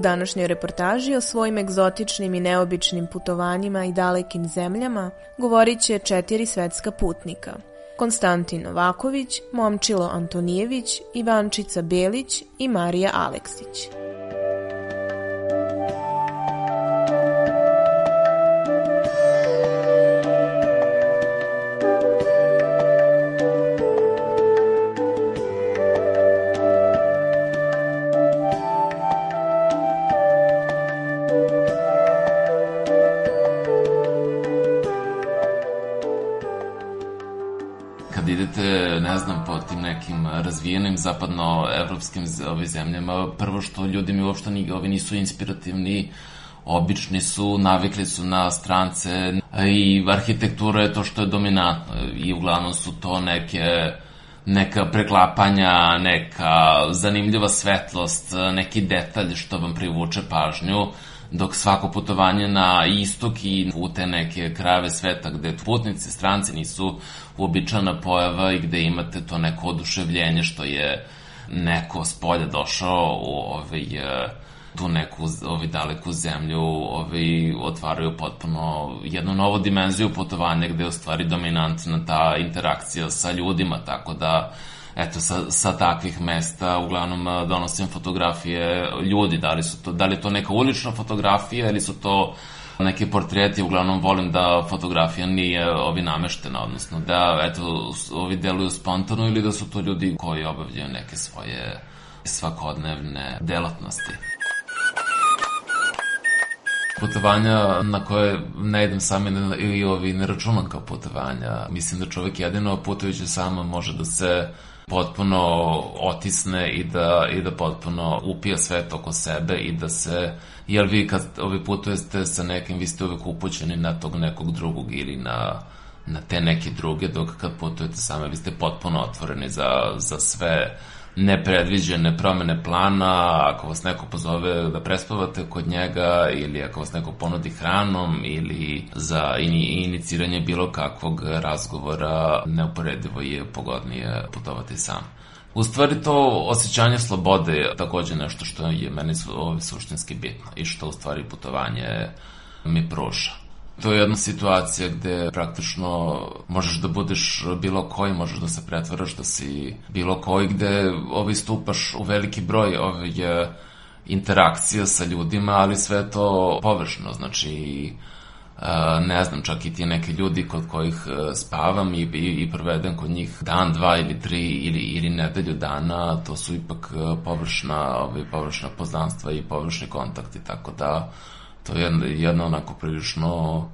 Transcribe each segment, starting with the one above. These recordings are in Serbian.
Današnjoj reportaži o svojim egzotičnim i neobičnim putovanjima i dalekim zemljama govorit će četiri svetska putnika. Konstantin Novaković, Momčilo Antonijević, Ivančica Belić i Marija Aleksić. Razvijenim zapadnoevropskim ovi zemljama, prvo što ljudi mi uopšte ni, ovi nisu inspirativni, obični su, navikli su na strance i arhitektura je to što je dominantno i uglavnom su to neke neka preklapanja, neka zanimljiva svetlost, neki detalj što vam privuče pažnju, dok svako putovanje na istok i u te neke krave sveta gde putnici, stranci nisu uobičana pojava i gde imate to neko oduševljenje što je neko s polja došao u ovaj, e, tu neku ovaj, daleku zemlju ovaj, otvaraju potpuno jednu novu dimenziju putovanja gde je u stvari dominantna ta interakcija sa ljudima, tako da eto, sa, sa takvih mesta uglavnom e, donosim fotografije. Ljudi, da li, su to, da li je to neka ulična fotografija ili su to neke portreti, uglavnom volim da fotografija nije ovi nameštena, odnosno da, eto, ovi deluju spontano ili da su to ljudi koji obavljaju neke svoje svakodnevne delatnosti. Putovanja na koje ne idem sam i ovi ne računam kao putovanja. Mislim da čovek jedino putujući samo može da se potpuno otisne i da, i da potpuno upija svet oko sebe i da se, jer vi kad ovi putujete sa nekim, vi ste uvek upućeni na tog nekog drugog ili na, na te neke druge, dok kad putujete same, vi ste potpuno otvoreni za, za sve nepredviđene promene plana, ako vas neko pozove da prespavate kod njega ili ako vas neko ponudi hranom ili za iniciranje bilo kakvog razgovora, neuporedivo je pogodnije putovati sam. U stvari to osjećanje slobode je takođe nešto što je meni suštinski bitno i što u stvari putovanje mi pruža. To je jedna situacija gde praktično možeš da budeš bilo koji, možeš da se pretvaraš da si bilo koji, gde ovaj stupaš u veliki broj ovaj, interakcija sa ljudima, ali sve to površno, znači ne znam, čak i ti neke ljudi kod kojih e, spavam i, i, i provedem kod njih dan, dva ili tri ili, ili nedelju dana, to su ipak površna, ovaj, površna poznanstva i površni kontakti, tako da to je jedno onako prilično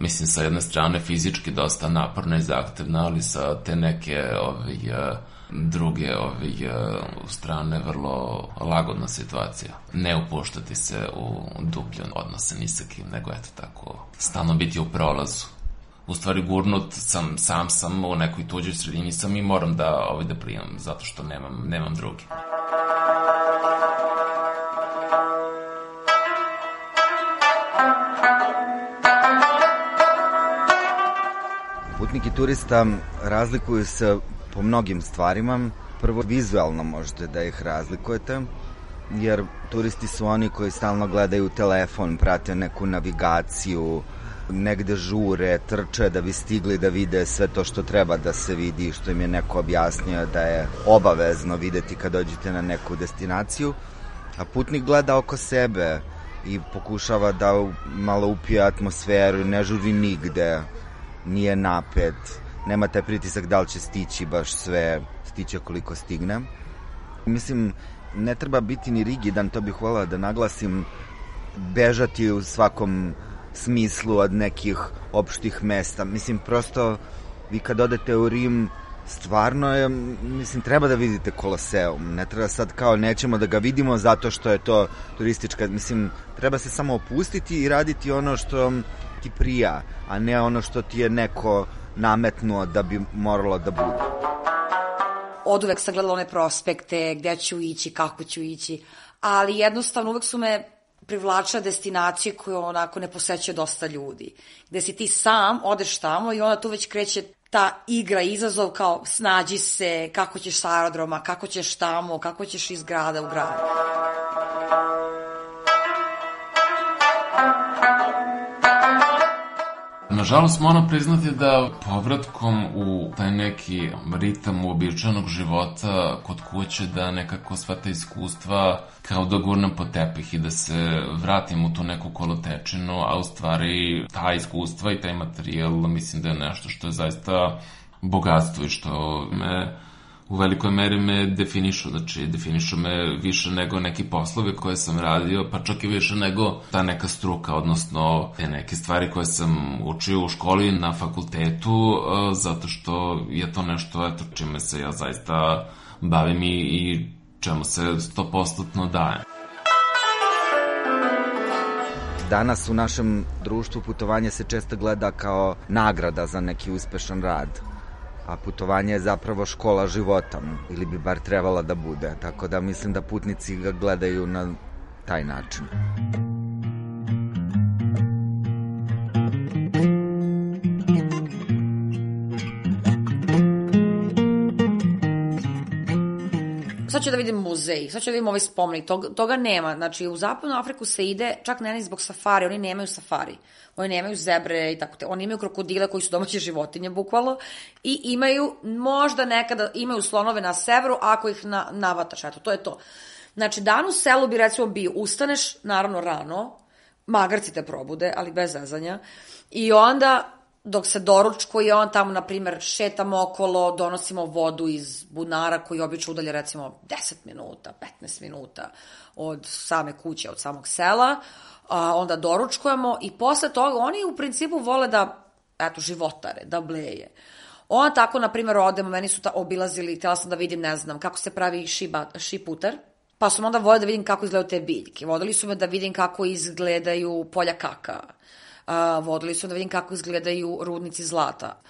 mislim sa jedne strane fizički dosta naporna i zahtevna, ali sa te neke ovaj, e, druge ovaj, e, strane vrlo lagodna situacija. Ne upuštati se u dublje odnose ni sa kim, nego eto tako, stalno biti u prolazu. U stvari gurnut sam, sam sam u nekoj tuđoj sredini sam i moram da ovaj da prijemam, zato što nemam, nemam drugi. Putnik i turista razlikuju se po mnogim stvarima. Prvo, vizualno možete da ih razlikujete. jer turisti su oni koji stalno gledaju telefon, prate neku navigaciju, negde žure, trče da bi stigli da vide sve to što treba da se vidi, što im je neko objasnio da je obavezno videti kad dođete na neku destinaciju, a putnik gleda oko sebe i pokušava da malo upije atmosferu, ne žuri nigde, nije napet, nema taj pritisak da li će stići baš sve, stiće koliko stigne. Mislim, ne treba biti ni rigidan, to bih volao da naglasim, bežati u svakom smislu od nekih opštih mesta. Mislim, prosto, vi kad odete u Rim, stvarno je, mislim, treba da vidite Koloseum. Ne treba sad kao nećemo da ga vidimo zato što je to turistička, mislim, treba se samo opustiti i raditi ono što ti prija, a ne ono što ti je neko nametnuo da bi moralo da bude. Od uvek sam gledala one prospekte, gde ću ići, kako ću ići, ali jednostavno uvek su me privlačile destinacije koje onako ne posećuje dosta ljudi. Gde si ti sam, odeš tamo i onda tu već kreće ta igra, izazov kao snađi se, kako ćeš sa aerodroma, kako ćeš tamo, kako ćeš iz grada u grad. Nažalost, moram priznati da povratkom u taj neki ritam uobičajenog života kod kuće da nekako sva ta iskustva kao da gurnem po tepih i da se vratim u tu neku kolotečinu, a u stvari ta iskustva i taj materijal mislim da je nešto što je zaista bogatstvo i što me u velikoj meri me definišu, znači definišu me više nego neki poslovi koje sam radio, pa čak i više nego ta neka struka, odnosno te neke stvari koje sam učio u školi na fakultetu, e, zato što je to nešto eto, čime se ja zaista bavim i, i čemu se stopostotno dajem. Danas u našem društvu putovanje se često gleda kao nagrada za neki uspešan rad a putovanje je zapravo škola života, ili bi bar trebala da bude, tako da mislim da putnici ga gledaju na taj način. Sad ću da vidim muzej, sad ću da vidim ovaj spomenik, toga, toga nema. Znači, u zapadnu Afriku se ide, čak ne zbog safari, oni nemaju safari. Oni nemaju zebre i tako te. Oni imaju krokodile koji su domaće životinje, bukvalno, i imaju, možda nekada, imaju slonove na severu, ako ih na, navataš, eto, to je to. Znači, dan u selu bi recimo bio, ustaneš, naravno rano, magarci te probude, ali bez zezanja, i onda dok se doručkuje, on tamo, na primer, šetamo okolo, donosimo vodu iz bunara koji obično udalje, recimo, 10 minuta, 15 minuta od same kuće, od samog sela, a, onda doručkujemo i posle toga oni u principu vole da, eto, životare, da bleje. Ona tako, na primjer, odemo, meni su ta obilazili, htjela sam da vidim, ne znam, kako se pravi šiba, šiputer, pa sam onda volila da vidim kako izgledaju te biljke. Vodili su me da vidim kako izgledaju polja kaka, a, vodili su da vidim kako izgledaju rudnici zlata.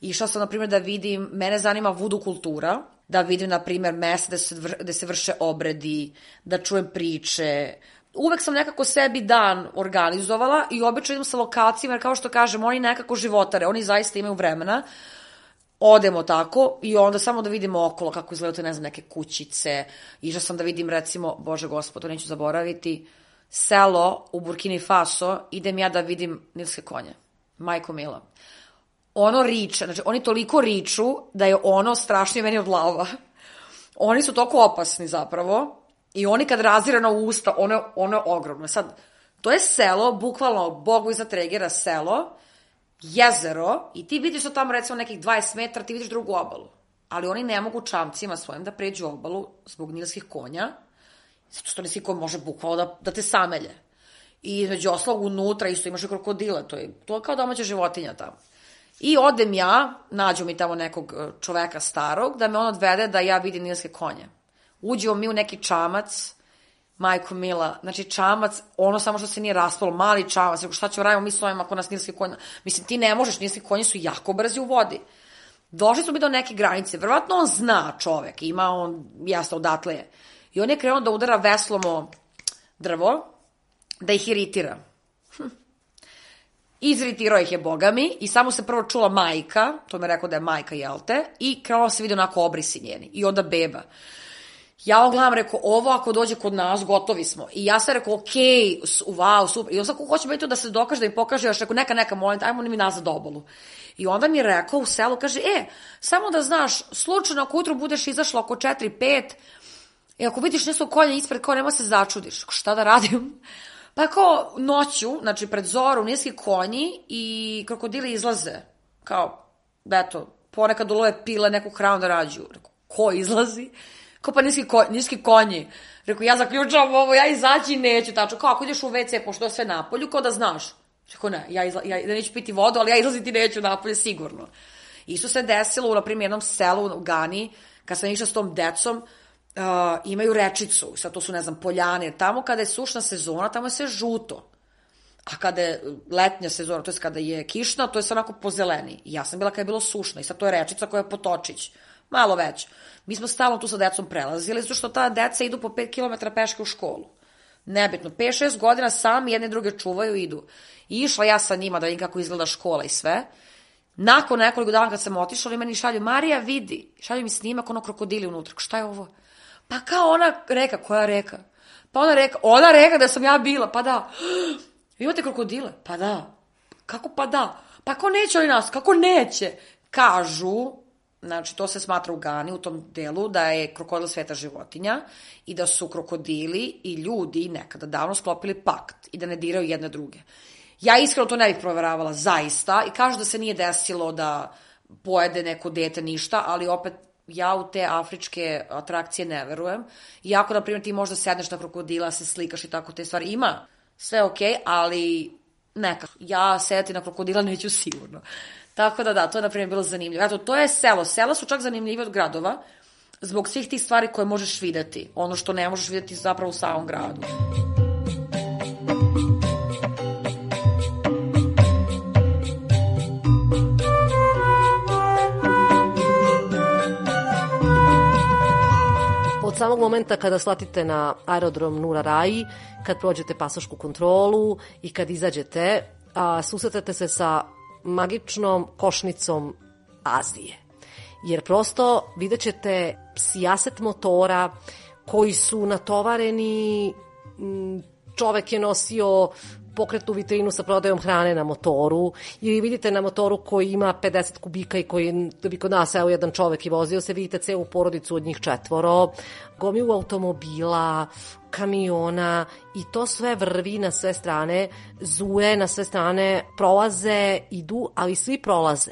Išla sam, na primjer, da vidim, mene zanima vudu kultura, da vidim, na primjer, mesta gde se, gde se vrše obredi, da čujem priče, uvek sam nekako sebi dan organizovala i obično idem sa lokacijama, jer kao što kažem, oni nekako životare, oni zaista imaju vremena, odemo tako i onda samo da vidimo okolo kako izgledaju te, ne znam, neke kućice. Išla sam da vidim, recimo, Bože gospodo, neću zaboraviti, selo u Burkini Faso, idem ja da vidim nilske konje. Majko Mila. Ono riče, znači oni toliko riču da je ono strašnije meni od lava. Oni su toliko opasni zapravo i oni kad razire na usta, ono, ono je ogromno. Sad, to je selo, bukvalno Bogu iza Tregera selo, jezero i ti vidiš da tamo recimo nekih 20 metara, ti vidiš drugu obalu. Ali oni ne mogu čamcima svojim da pređu obalu zbog nilskih konja, Zato što nisi ko može bukvalo da, da te samelje. I između oslog unutra isto imaš i krokodile, to je, to je kao domaća životinja tamo. I odem ja, nađu mi tamo nekog e, čoveka starog, da me on odvede da ja vidim nilske konje. Uđemo mi u neki čamac, majko mila, znači čamac, ono samo što se nije raspalo, mali čamac, šta ćemo radimo mi s ovim ako nas nilski konje, mislim ti ne možeš, nilski konji su jako brzi u vodi. Došli smo mi do neke granice, verovatno on zna čovek, ima on, jasno, odatle je. I on je krenuo da udara veslom o drvo, da ih iritira. Hm. Iziritirao ih je bogami i samo se prvo čula majka, to mi je rekao da je majka, jel te, i krenuo se vidi onako obrisi njeni. I onda beba. Ja on gledam, rekao, ovo ako dođe kod nas, gotovi smo. I ja sam rekao, okej, okay, wow, super. I on sad ko hoće biti da se dokaže, da mi pokaže, još rekao, neka, neka, molim, ajmo mi nazad obalu. I onda mi je rekao u selu, kaže, e, samo da znaš, slučajno ako utro budeš izašla oko 4-5, i ako vidiš nešto kolje ispred, kao nema se začudiš. Šta da radim? Pa kao noću, znači pred zoru, niski konji i krokodili izlaze. Kao, eto, ponekad ulove pile neku hranu da rađu. Ko izlazi? Kao pa niski, ko, niski konji. Rekao, ja zaključavam ovo, ja izaći neću, tačno. Kao, ako ideš u WC, pošto je sve napolju, kao da znaš. Rekao, ne, ja, izla, ja da neću piti vodu, ali ja izlaziti neću napolje, sigurno. Isto se desilo u, na primjer, jednom selu u Gani, kad sam išla s tom decom, uh, imaju rečicu, sad to su, ne znam, poljane, tamo kada je sušna sezona, tamo je sve žuto. A kada je letnja sezona, to je kada je kišna, to je sve onako pozeleni. I ja sam bila kada je bilo sušna i sad to je rečica koja je potočić. Malo već. Mi smo stalno tu sa decom prelazili, zato što ta deca idu po 5 km peške u školu. Nebitno, 5-6 godina sami jedne druge čuvaju i idu. I išla ja sa njima da vidim kako izgleda škola i sve. Nakon nekoliko dana kad sam otišla, oni meni šalju, Marija vidi, šalju mi snimak ono krokodili unutra. Šta je ovo? Pa kao ona reka, koja reka? Pa ona reka, ona reka da sam ja bila, pa da. Vi imate krokodile? Pa da. Kako pa da? Pa ko neće oni nas? Kako neće? Kažu, znači to se smatra u Gani, u tom delu, da je krokodil sveta životinja i da su krokodili i ljudi nekada davno sklopili pakt i da ne diraju jedne druge. Ja iskreno to ne bih proveravala, zaista, i kažu da se nije desilo da pojede neko dete ništa, ali opet ja u te afričke atrakcije ne verujem. Iako, na primjer, ti možda sedneš na krokodila, se slikaš i tako te stvari. Ima sve okay, ali neka. Ja sedeti na krokodila neću sigurno. Tako da da, to je na primjer bilo zanimljivo. Eto, to je selo. Sela su čak zanimljive od gradova zbog svih tih stvari koje možeš videti. Ono što ne možeš videti zapravo u samom gradu. Samog momenta kada slatite na aerodrom Nura Rai, kad prođete pasošku kontrolu i kad izađete, a, susretate se sa magičnom košnicom Azije. Jer prosto vidjet ćete sijaset motora koji su natovareni, čovek je nosio pokretnu vitrinu sa prodajom hrane na motoru ili vidite na motoru koji ima 50 kubika i koji da bi kod nas evo jedan čovek i vozio se, vidite celu porodicu od njih četvoro, gomilu automobila, kamiona i to sve vrvi na sve strane, zuje na sve strane, prolaze, idu, ali svi prolaze.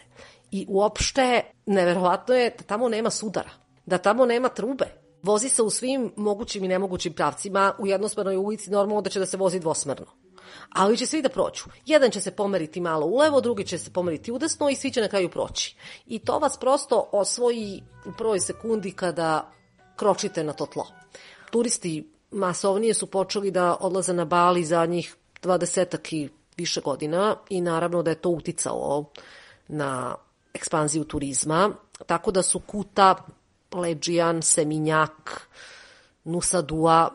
I uopšte, neverovatno je da tamo nema sudara, da tamo nema trube, Vozi se u svim mogućim i nemogućim pravcima, u jednosmernoj ulici normalno da će da se vozi dvosmerno ali će svi da proću. Jedan će se pomeriti malo ulevo, drugi će se pomeriti udesno i svi će na kraju proći. I to vas prosto osvoji u prvoj sekundi kada kročite na to tlo. Turisti masovnije su počeli da odlaze na Bali za njih 20 i više godina i naravno da je to uticalo na ekspanziju turizma, tako da su Kuta, Leđijan, Seminjak, Nusadua,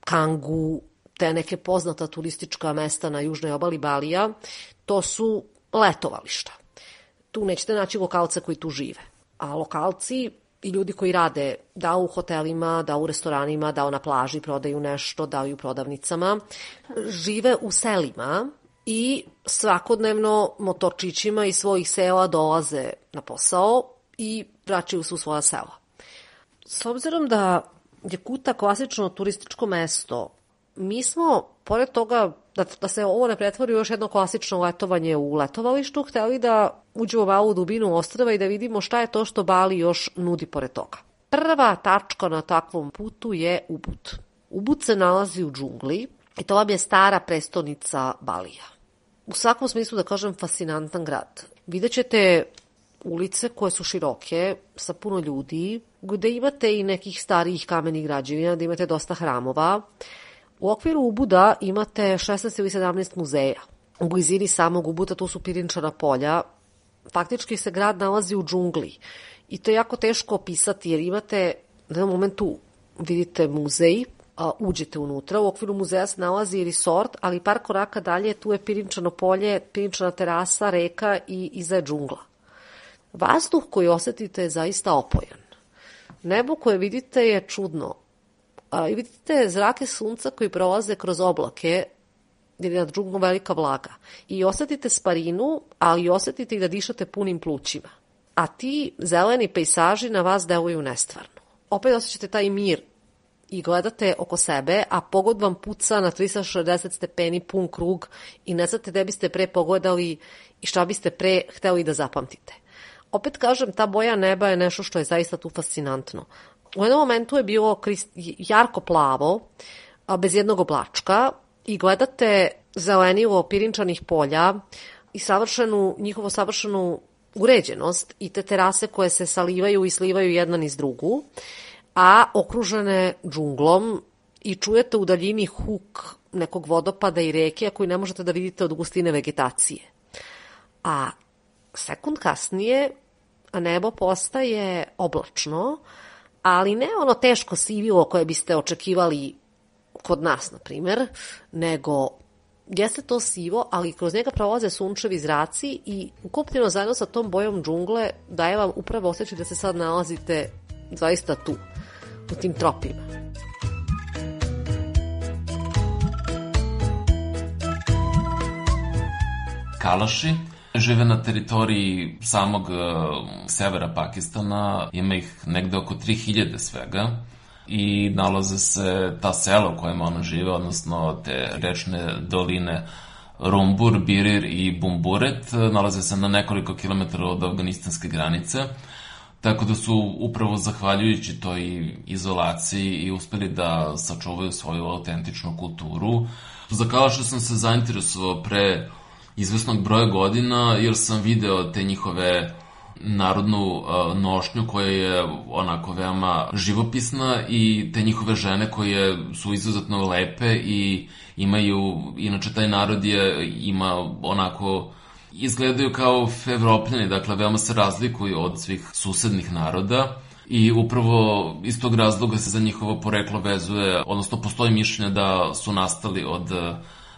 Kangu, te neke poznata turistička mesta na južnoj obali Balija, to su letovališta. Tu nećete naći lokalce koji tu žive. A lokalci i ljudi koji rade da u hotelima, da u restoranima, da na plaži prodaju nešto, da u prodavnicama, žive u selima i svakodnevno motorčićima iz svojih sela dolaze na posao i vraćaju se u svoja sela. S obzirom da je Kuta klasično turističko mesto mi smo, pored toga da, da se ovo ne pretvori još jedno klasično letovanje u letovalištu, hteli da uđemo malo u dubinu ostrava i da vidimo šta je to što Bali još nudi pored toga. Prva tačka na takvom putu je Ubud. Ubud se nalazi u džungli i to vam je stara prestonica Balija. U svakom smislu da kažem fascinantan grad. Vidjet ćete ulice koje su široke, sa puno ljudi, gde imate i nekih starijih kamenih građevina, da imate dosta hramova, U okviru Ubuda imate 16 ili 17 muzeja. U blizini samog Ubuda to su pirinčana polja. Faktički se grad nalazi u džungli i to je jako teško opisati jer imate na jednom momentu vidite muzej, a, uđete unutra, u okviru muzeja se nalazi resort, ali par koraka dalje tu je pirinčano polje, pirinčana terasa, reka i iza je džungla. Vazduh koji osetite je zaista opojan. Nebo koje vidite je čudno A, I vidite zrake sunca koji prolaze kroz oblake, jer je nad džunglom velika vlaga. I osetite sparinu, ali osetite i da dišete punim plućima. A ti zeleni pejsaži na vas deluju nestvarno. Opet osjećate taj mir i gledate oko sebe, a pogod vam puca na 360 stepeni pun krug i ne znate gde biste pre pogledali i šta biste pre hteli da zapamtite. Opet kažem, ta boja neba je nešto što je zaista tu fascinantno. U jednom momentu je bilo jarko plavo, bez jednog oblačka i gledate zelenilo pirinčanih polja i savršenu, njihovo savršenu uređenost i te terase koje se salivaju i slivaju jedna niz drugu, a okružene džunglom i čujete u daljini huk nekog vodopada i reke, a koji ne možete da vidite od gustine vegetacije. A sekund kasnije nebo postaje oblačno, ali ne ono teško sivilo koje biste očekivali kod nas, na primer, nego jeste to sivo, ali kroz njega prolaze sunčevi zraci i ukupljeno zajedno sa tom bojom džungle daje vam upravo osjećaj da se sad nalazite zaista tu, u tim tropima. Kalaši žive na teritoriji samog uh, severa Pakistana, ima ih negde oko 3000 svega i nalaze se ta sela u kojima ona žive, odnosno te rečne doline Rumbur, Birir i Bumburet, nalaze se na nekoliko kilometara od afganistanske granice, tako da su upravo zahvaljujući toj izolaciji i uspeli da sačuvaju svoju autentičnu kulturu. Za sam se zainteresovao pre izvesnog broja godina, jer sam video te njihove narodnu nošnju koja je onako veoma živopisna i te njihove žene koje su izuzetno lepe i imaju, inače taj narod je, ima onako izgledaju kao evropljani, dakle veoma se razlikuju od svih susednih naroda i upravo iz tog razloga se za njihovo poreklo vezuje, odnosno postoji mišljenje da su nastali od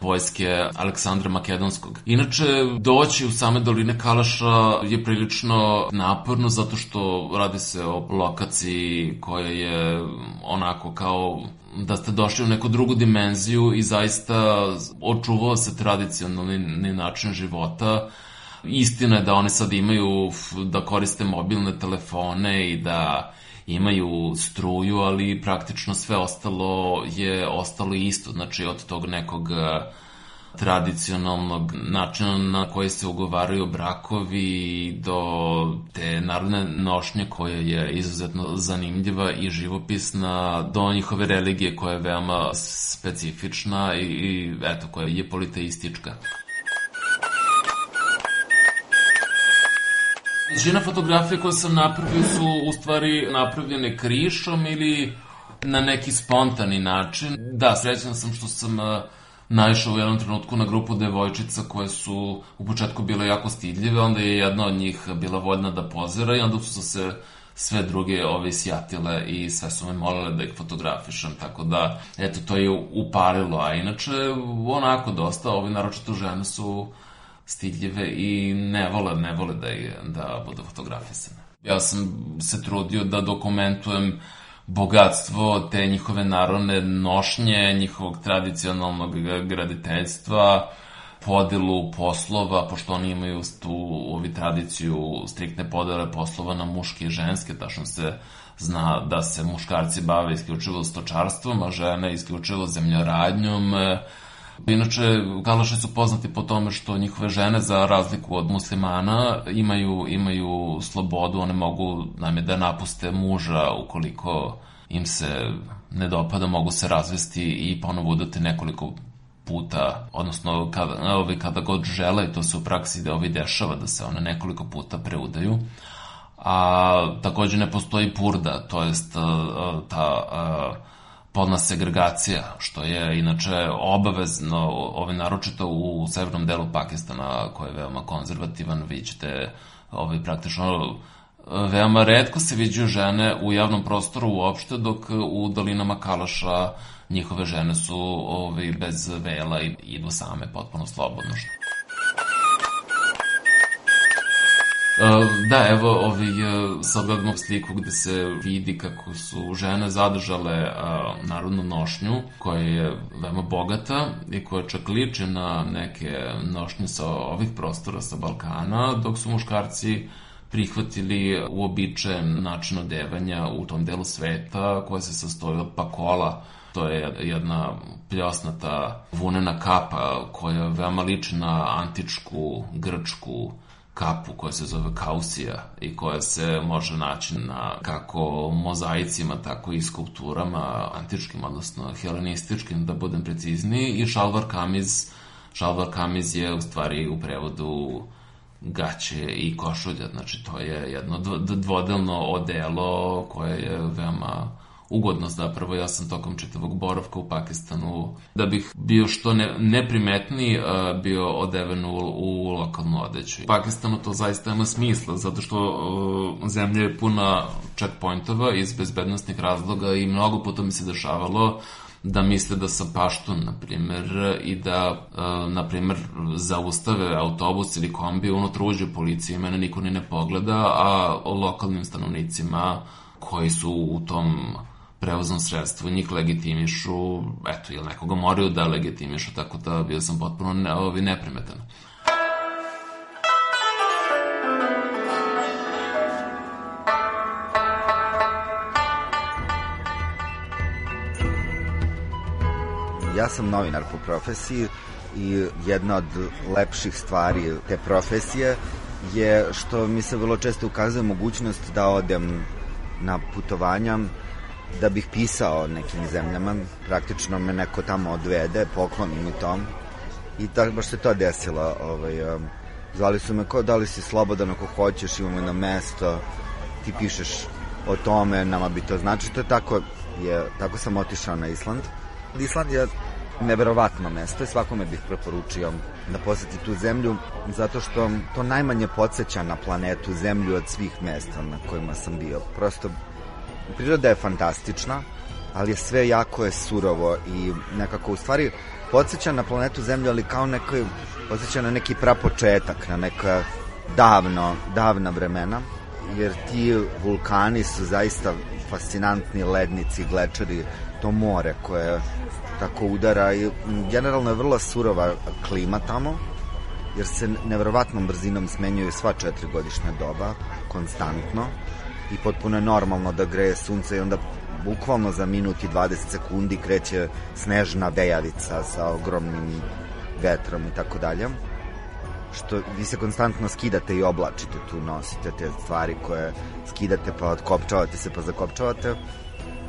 vojske Aleksandra Makedonskog. Inače, doći u same doline Kalaša je prilično naporno zato što radi se o lokaciji koja je onako kao da ste došli u neku drugu dimenziju i zaista očuvao se tradicionalni način života. Istina je da oni sad imaju da koriste mobilne telefone i da imaju struju, ali praktično sve ostalo je ostalo isto, znači od tog nekog e, tradicionalnog načina na koji se ugovaraju brakovi do te narodne nošnje koja je izuzetno zanimljiva i živopisna do njihove religije koja je veoma specifična i, i eto koja je politeistička. Većina fotografija koje sam napravio su u stvari napravljene krišom ili na neki spontani način. Da, srećan sam što sam uh, naišao u jednom trenutku na grupu devojčica koje su u početku bile jako stidljive, onda je jedna od njih bila voljna da pozira i onda su se sve druge ove sjatile i sve su me molile da ih fotografišem, tako da, eto, to je upalilo, a inače, onako dosta, ovi naročito žene su stidljive i ne vole, ne vole da, je, da budu fotografisane. Ja sam se trudio da dokumentujem bogatstvo te njihove narodne nošnje, njihovog tradicionalnog graditeljstva, podelu poslova, pošto oni imaju tu ovi tradiciju striktne podele poslova na muške i ženske, tačno se zna da se muškarci bave isključivo stočarstvom, a žene isključivo zemljoradnjom, Inače, Galaši su poznati po tome što njihove žene, za razliku od muslimana, imaju, imaju slobodu, one mogu najme, da napuste muža ukoliko im se ne dopada, mogu se razvesti i ponovo udati nekoliko puta, odnosno kada, ovi, kada god žele, i to se u praksi da ovi dešava da se one nekoliko puta preudaju. A takođe ne postoji purda, to jest ta, ta polna segregacija, što je inače obavezno, ovaj, naročito u severnom delu Pakistana, koji je veoma konzervativan, vi ćete ovaj, praktično veoma redko se viđaju žene u javnom prostoru uopšte, dok u dolinama Kalaša njihove žene su ovaj, bez vela i idu same potpuno slobodno. Da, evo, ovaj, sad gledamo sliku gde se vidi kako su žene zadržale uh, narodnu nošnju, koja je veoma bogata i koja čak liči na neke nošnje sa ovih prostora sa Balkana, dok su muškarci prihvatili uobičajen način odevanja u tom delu sveta koja se sastoji od pakola. To je jedna pljosnata vunena kapa koja veoma liči na antičku grčku kapu koja se zove kausija i koja se može naći na kako mozaicima, tako i skulpturama antičkim, odnosno helenističkim, da budem precizniji, i šalvar kamiz, šalvar kamiz je u stvari u prevodu gaće i košulja, znači to je jedno dvodelno odelo koje je veoma ugodno zapravo. Ja sam tokom čitavog boravka u Pakistanu, da bih bio što ne, neprimetniji, bio odeven u, u lokalnu odeću. U Pakistanu to zaista ima smisla, zato što uh, zemlja je puna checkpointova iz bezbednostnih razloga i mnogo puta mi se dešavalo da misle da sam paštun, na primer, i da, na primer, zaustave autobus ili kombi, unutra uđe policija i mene niko ni ne pogleda, a lokalnim stanovnicima koji su u tom prevoznom sredstvu, njih legitimišu, eto, ili nekoga moraju da legitimišu, tako da bio sam potpuno ne, ovi, neprimetan. Ja sam novinar po profesiji i jedna od lepših stvari te profesije je što mi se vrlo često ukazuje mogućnost da odem na putovanja da bih pisao nekim zemljama, praktično me neko tamo odvede, pokloni mi tom i tako baš se to desilo. Ovaj, um, zvali su me kao da li si slobodan ako hoćeš, imamo jedno mesto, ti pišeš o tome, nama bi to znači. To je tako, je, tako sam otišao na Island. Island je neverovatno mesto i svakome bih preporučio da poseti tu zemlju zato što to najmanje podsjeća na planetu zemlju od svih mesta na kojima sam bio. Prosto priroda je fantastična, ali je sve jako je surovo i nekako u stvari podsjeća na planetu Zemlju, ali kao neko podsjeća na neki prapočetak, na neka davno, davna vremena, jer ti vulkani su zaista fascinantni lednici, glečeri, to more koje tako udara i generalno je vrlo surova klima tamo, jer se neverovatnom brzinom smenjuju sva četiri godišnja doba, konstantno i potpuno je normalno da greje sunce i onda bukvalno za minut i 20 sekundi kreće snežna vejavica sa ogromnim vetrom i tako dalje što vi se konstantno skidate i oblačite tu, nosite te stvari koje skidate pa otkopčavate se pa zakopčavate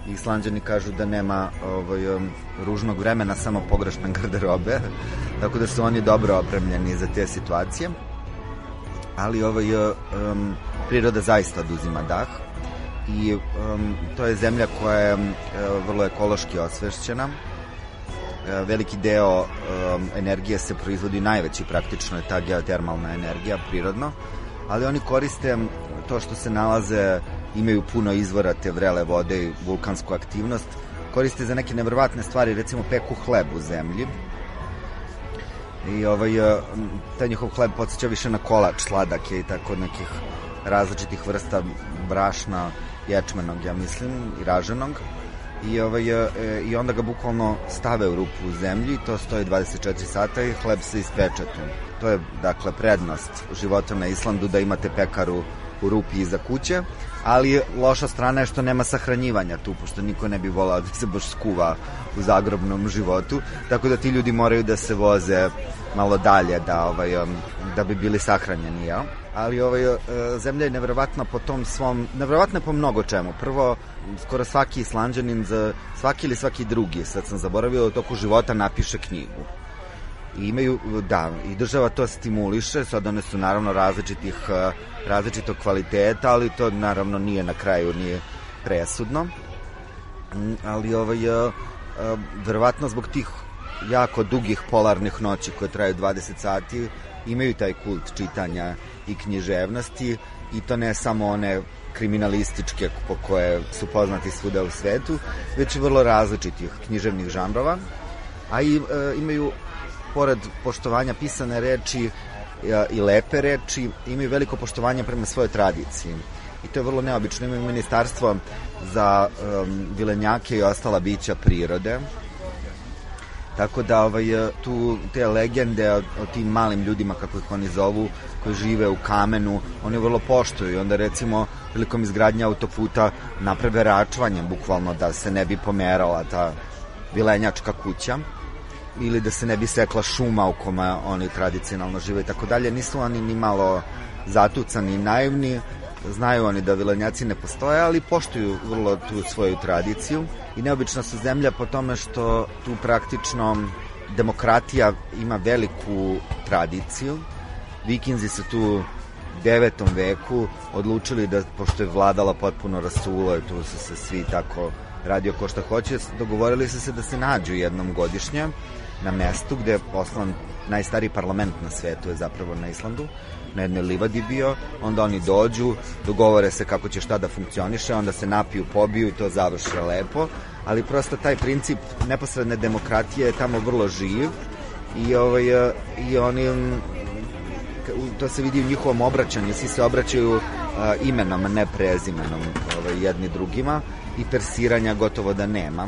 Islanđani kažu da nema ovaj, um, ružnog vremena, samo pogrešne garderobe, tako da su oni dobro opremljeni za te situacije. Ali ovaj, um, priroda zaista oduzima dah i um, to je zemlja koja je um, vrlo ekološki osvešćena. Uh, veliki deo um, energije se proizvodi, najveći praktično je ta geotermalna energija, prirodno, ali oni koriste to što se nalaze, imaju puno izvora te vrele vode i vulkansku aktivnost, koriste za neke nevrovatne stvari, recimo peku hleb u zemlji, i ovaj, uh, taj njihov hleb podsjeća više na kolač, sladak je i tako nekih različitih vrsta brašna, ječmenog, ja mislim, i raženog. I, ovaj, e, I onda ga bukvalno stave u rupu u zemlji, to stoji 24 sata i hleb se ispeče tu. To je, dakle, prednost života na Islandu da imate pekaru u rupi iza kuće, ali loša strana je što nema sahranjivanja tu, pošto niko ne bi volao da se baš skuva u zagrobnom životu, tako da ti ljudi moraju da se voze malo dalje da, ovaj, da bi bili sahranjeni, ja? Ali ovaj, e, zemlja je nevjerovatna po tom svom, nevjerovatna po mnogo čemu. Prvo, skoro svaki islanđanin, za svaki ili svaki drugi, sad sam zaboravio, toku života napiše knjigu. I imaju, da, i država to stimuliše, sad one su naravno različitih, e, različitog kvaliteta, ali to naravno nije na kraju, nije presudno. Mm, ali ovaj, e, verovatno zbog tih jako dugih polarnih noći koje traju 20 sati, imaju taj kult čitanja i književnosti i to ne samo one kriminalističke po koje su poznati svuda u svetu, već i vrlo različitih književnih žanrova, a i e, imaju, pored poštovanja pisane reči, i lepe reči, imaju veliko poštovanje prema svojoj tradiciji. I to je vrlo neobično. Imaju ministarstvo za um, vilenjake i ostala bića prirode. Tako da ovaj, tu te legende o, o tim malim ljudima, kako ih oni zovu, koji žive u kamenu, oni vrlo poštuju. I onda recimo prilikom izgradnja autoputa naprave račvanje, bukvalno da se ne bi pomerala ta vilenjačka kuća ili da se ne bi sekla šuma u kome oni tradicionalno žive i tako dalje. Nisu oni ni malo zatucani i naivni, znaju oni da vilenjaci ne postoje, ali poštuju vrlo tu svoju tradiciju i neobična su zemlja po tome što tu praktično demokratija ima veliku tradiciju. Vikinzi su tu 9. veku odlučili da, pošto je vladala potpuno rasulo i tu su se svi tako radio ko šta hoće, dogovorili su se da se nađu jednom godišnje na mestu gde je poslan najstariji parlament na svetu je zapravo na Islandu, na jednoj livadi bio, onda oni dođu, dogovore se kako će šta da funkcioniše, onda se napiju, pobiju i to završe lepo, ali prosto taj princip neposredne demokratije je tamo vrlo živ i, ovaj, i oni to se vidi u njihovom obraćanju, svi se obraćaju a, imenom, ne prezimenom ovaj, jedni drugima i persiranja gotovo da nema.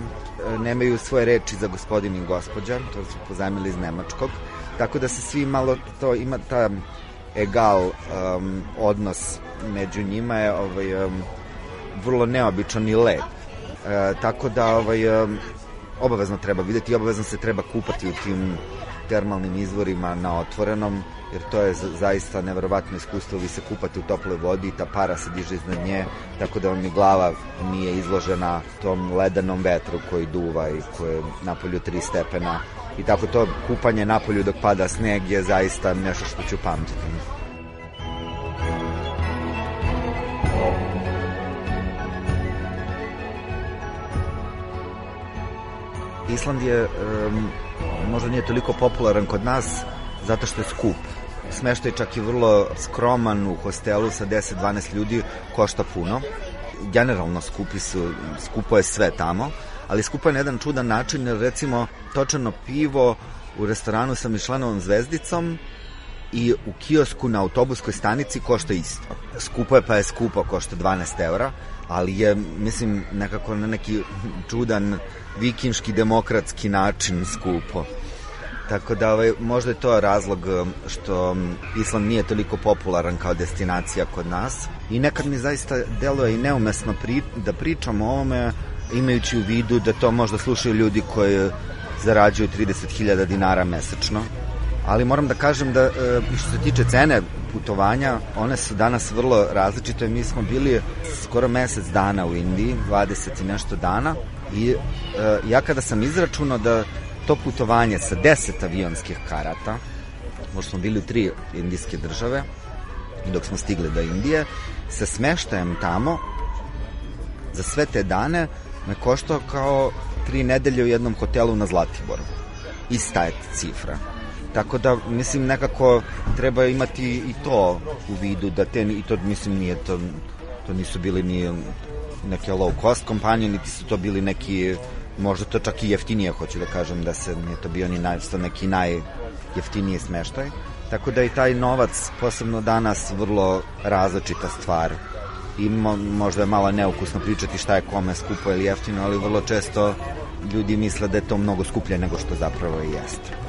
Nemaju svoje reči za gospodin i gospođa, to su pozajmili iz nemačkog, tako da se svi malo to ima ta egal um, odnos među njima je ovaj, um, vrlo neobičan i lep. E, tako da ovaj, um, obavezno treba videti i obavezno se treba kupati u tim termalnim izvorima na otvorenom jer to je zaista neverovatno iskustvo, vi se kupate u toploj vodi i ta para se diže iznad nje, tako da vam ni glava nije izložena tom ledanom vetru koji duva i koji je napolju 3 stepena i tako to kupanje napolju dok pada sneg je zaista nešto što ću pamtiti. Island je um, možda nije toliko popularan kod nas zato što je skup Smeštaj čak i vrlo skroman u hostelu sa 10-12 ljudi, košta puno. Generalno skupi su, skupo je sve tamo, ali skupo je na jedan čudan način, jer recimo točano pivo u restoranu sa Mišlenovom zvezdicom i u kiosku na autobuskoj stanici košta isto. Skupo je pa je skupo, košta 12 eura, ali je, mislim, nekako na neki čudan vikinški demokratski način skupo. Tako da ovaj, možda je to razlog um, što um, Island nije toliko popularan kao destinacija kod nas. I nekad mi zaista deluje i neumesno pri, da pričam o ovome imajući u vidu da to možda slušaju ljudi koji zarađuju 30.000 dinara mesečno. Ali moram da kažem da e, što se tiče cene putovanja, one su danas vrlo različite. Mi smo bili skoro mesec dana u Indiji, 20 i nešto dana i e, ja kada sam izračunao da to putovanje sa 10 avionskih karata, možda smo bili u tri indijske države, i dok smo stigli do Indije, sa smeštajem tamo, za sve te dane, me koštao kao tri nedelje u jednom hotelu na Zlatiboru. Ista je cifra. Tako da, mislim, nekako treba imati i to u vidu, da te, i to, mislim, nije to, to nisu bili ni neke low cost kompanije, niti su to bili neki možda to čak i jeftinije, hoću da kažem, da se nije to bio ni naj, neki najjeftiniji smeštaj. Tako da i taj novac, posebno danas, vrlo različita stvar. I mo, možda je malo neukusno pričati šta je kome skupo ili jeftino, ali vrlo često ljudi misle da je to mnogo skuplje nego što zapravo i jeste.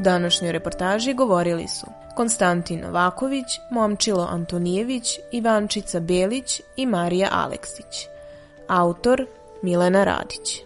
Današnjoj reportaži govorili su Konstantin Novaković, Momčilo Antonijević, Ivančica Belić i Marija Aleksić. Autor Milena Radić.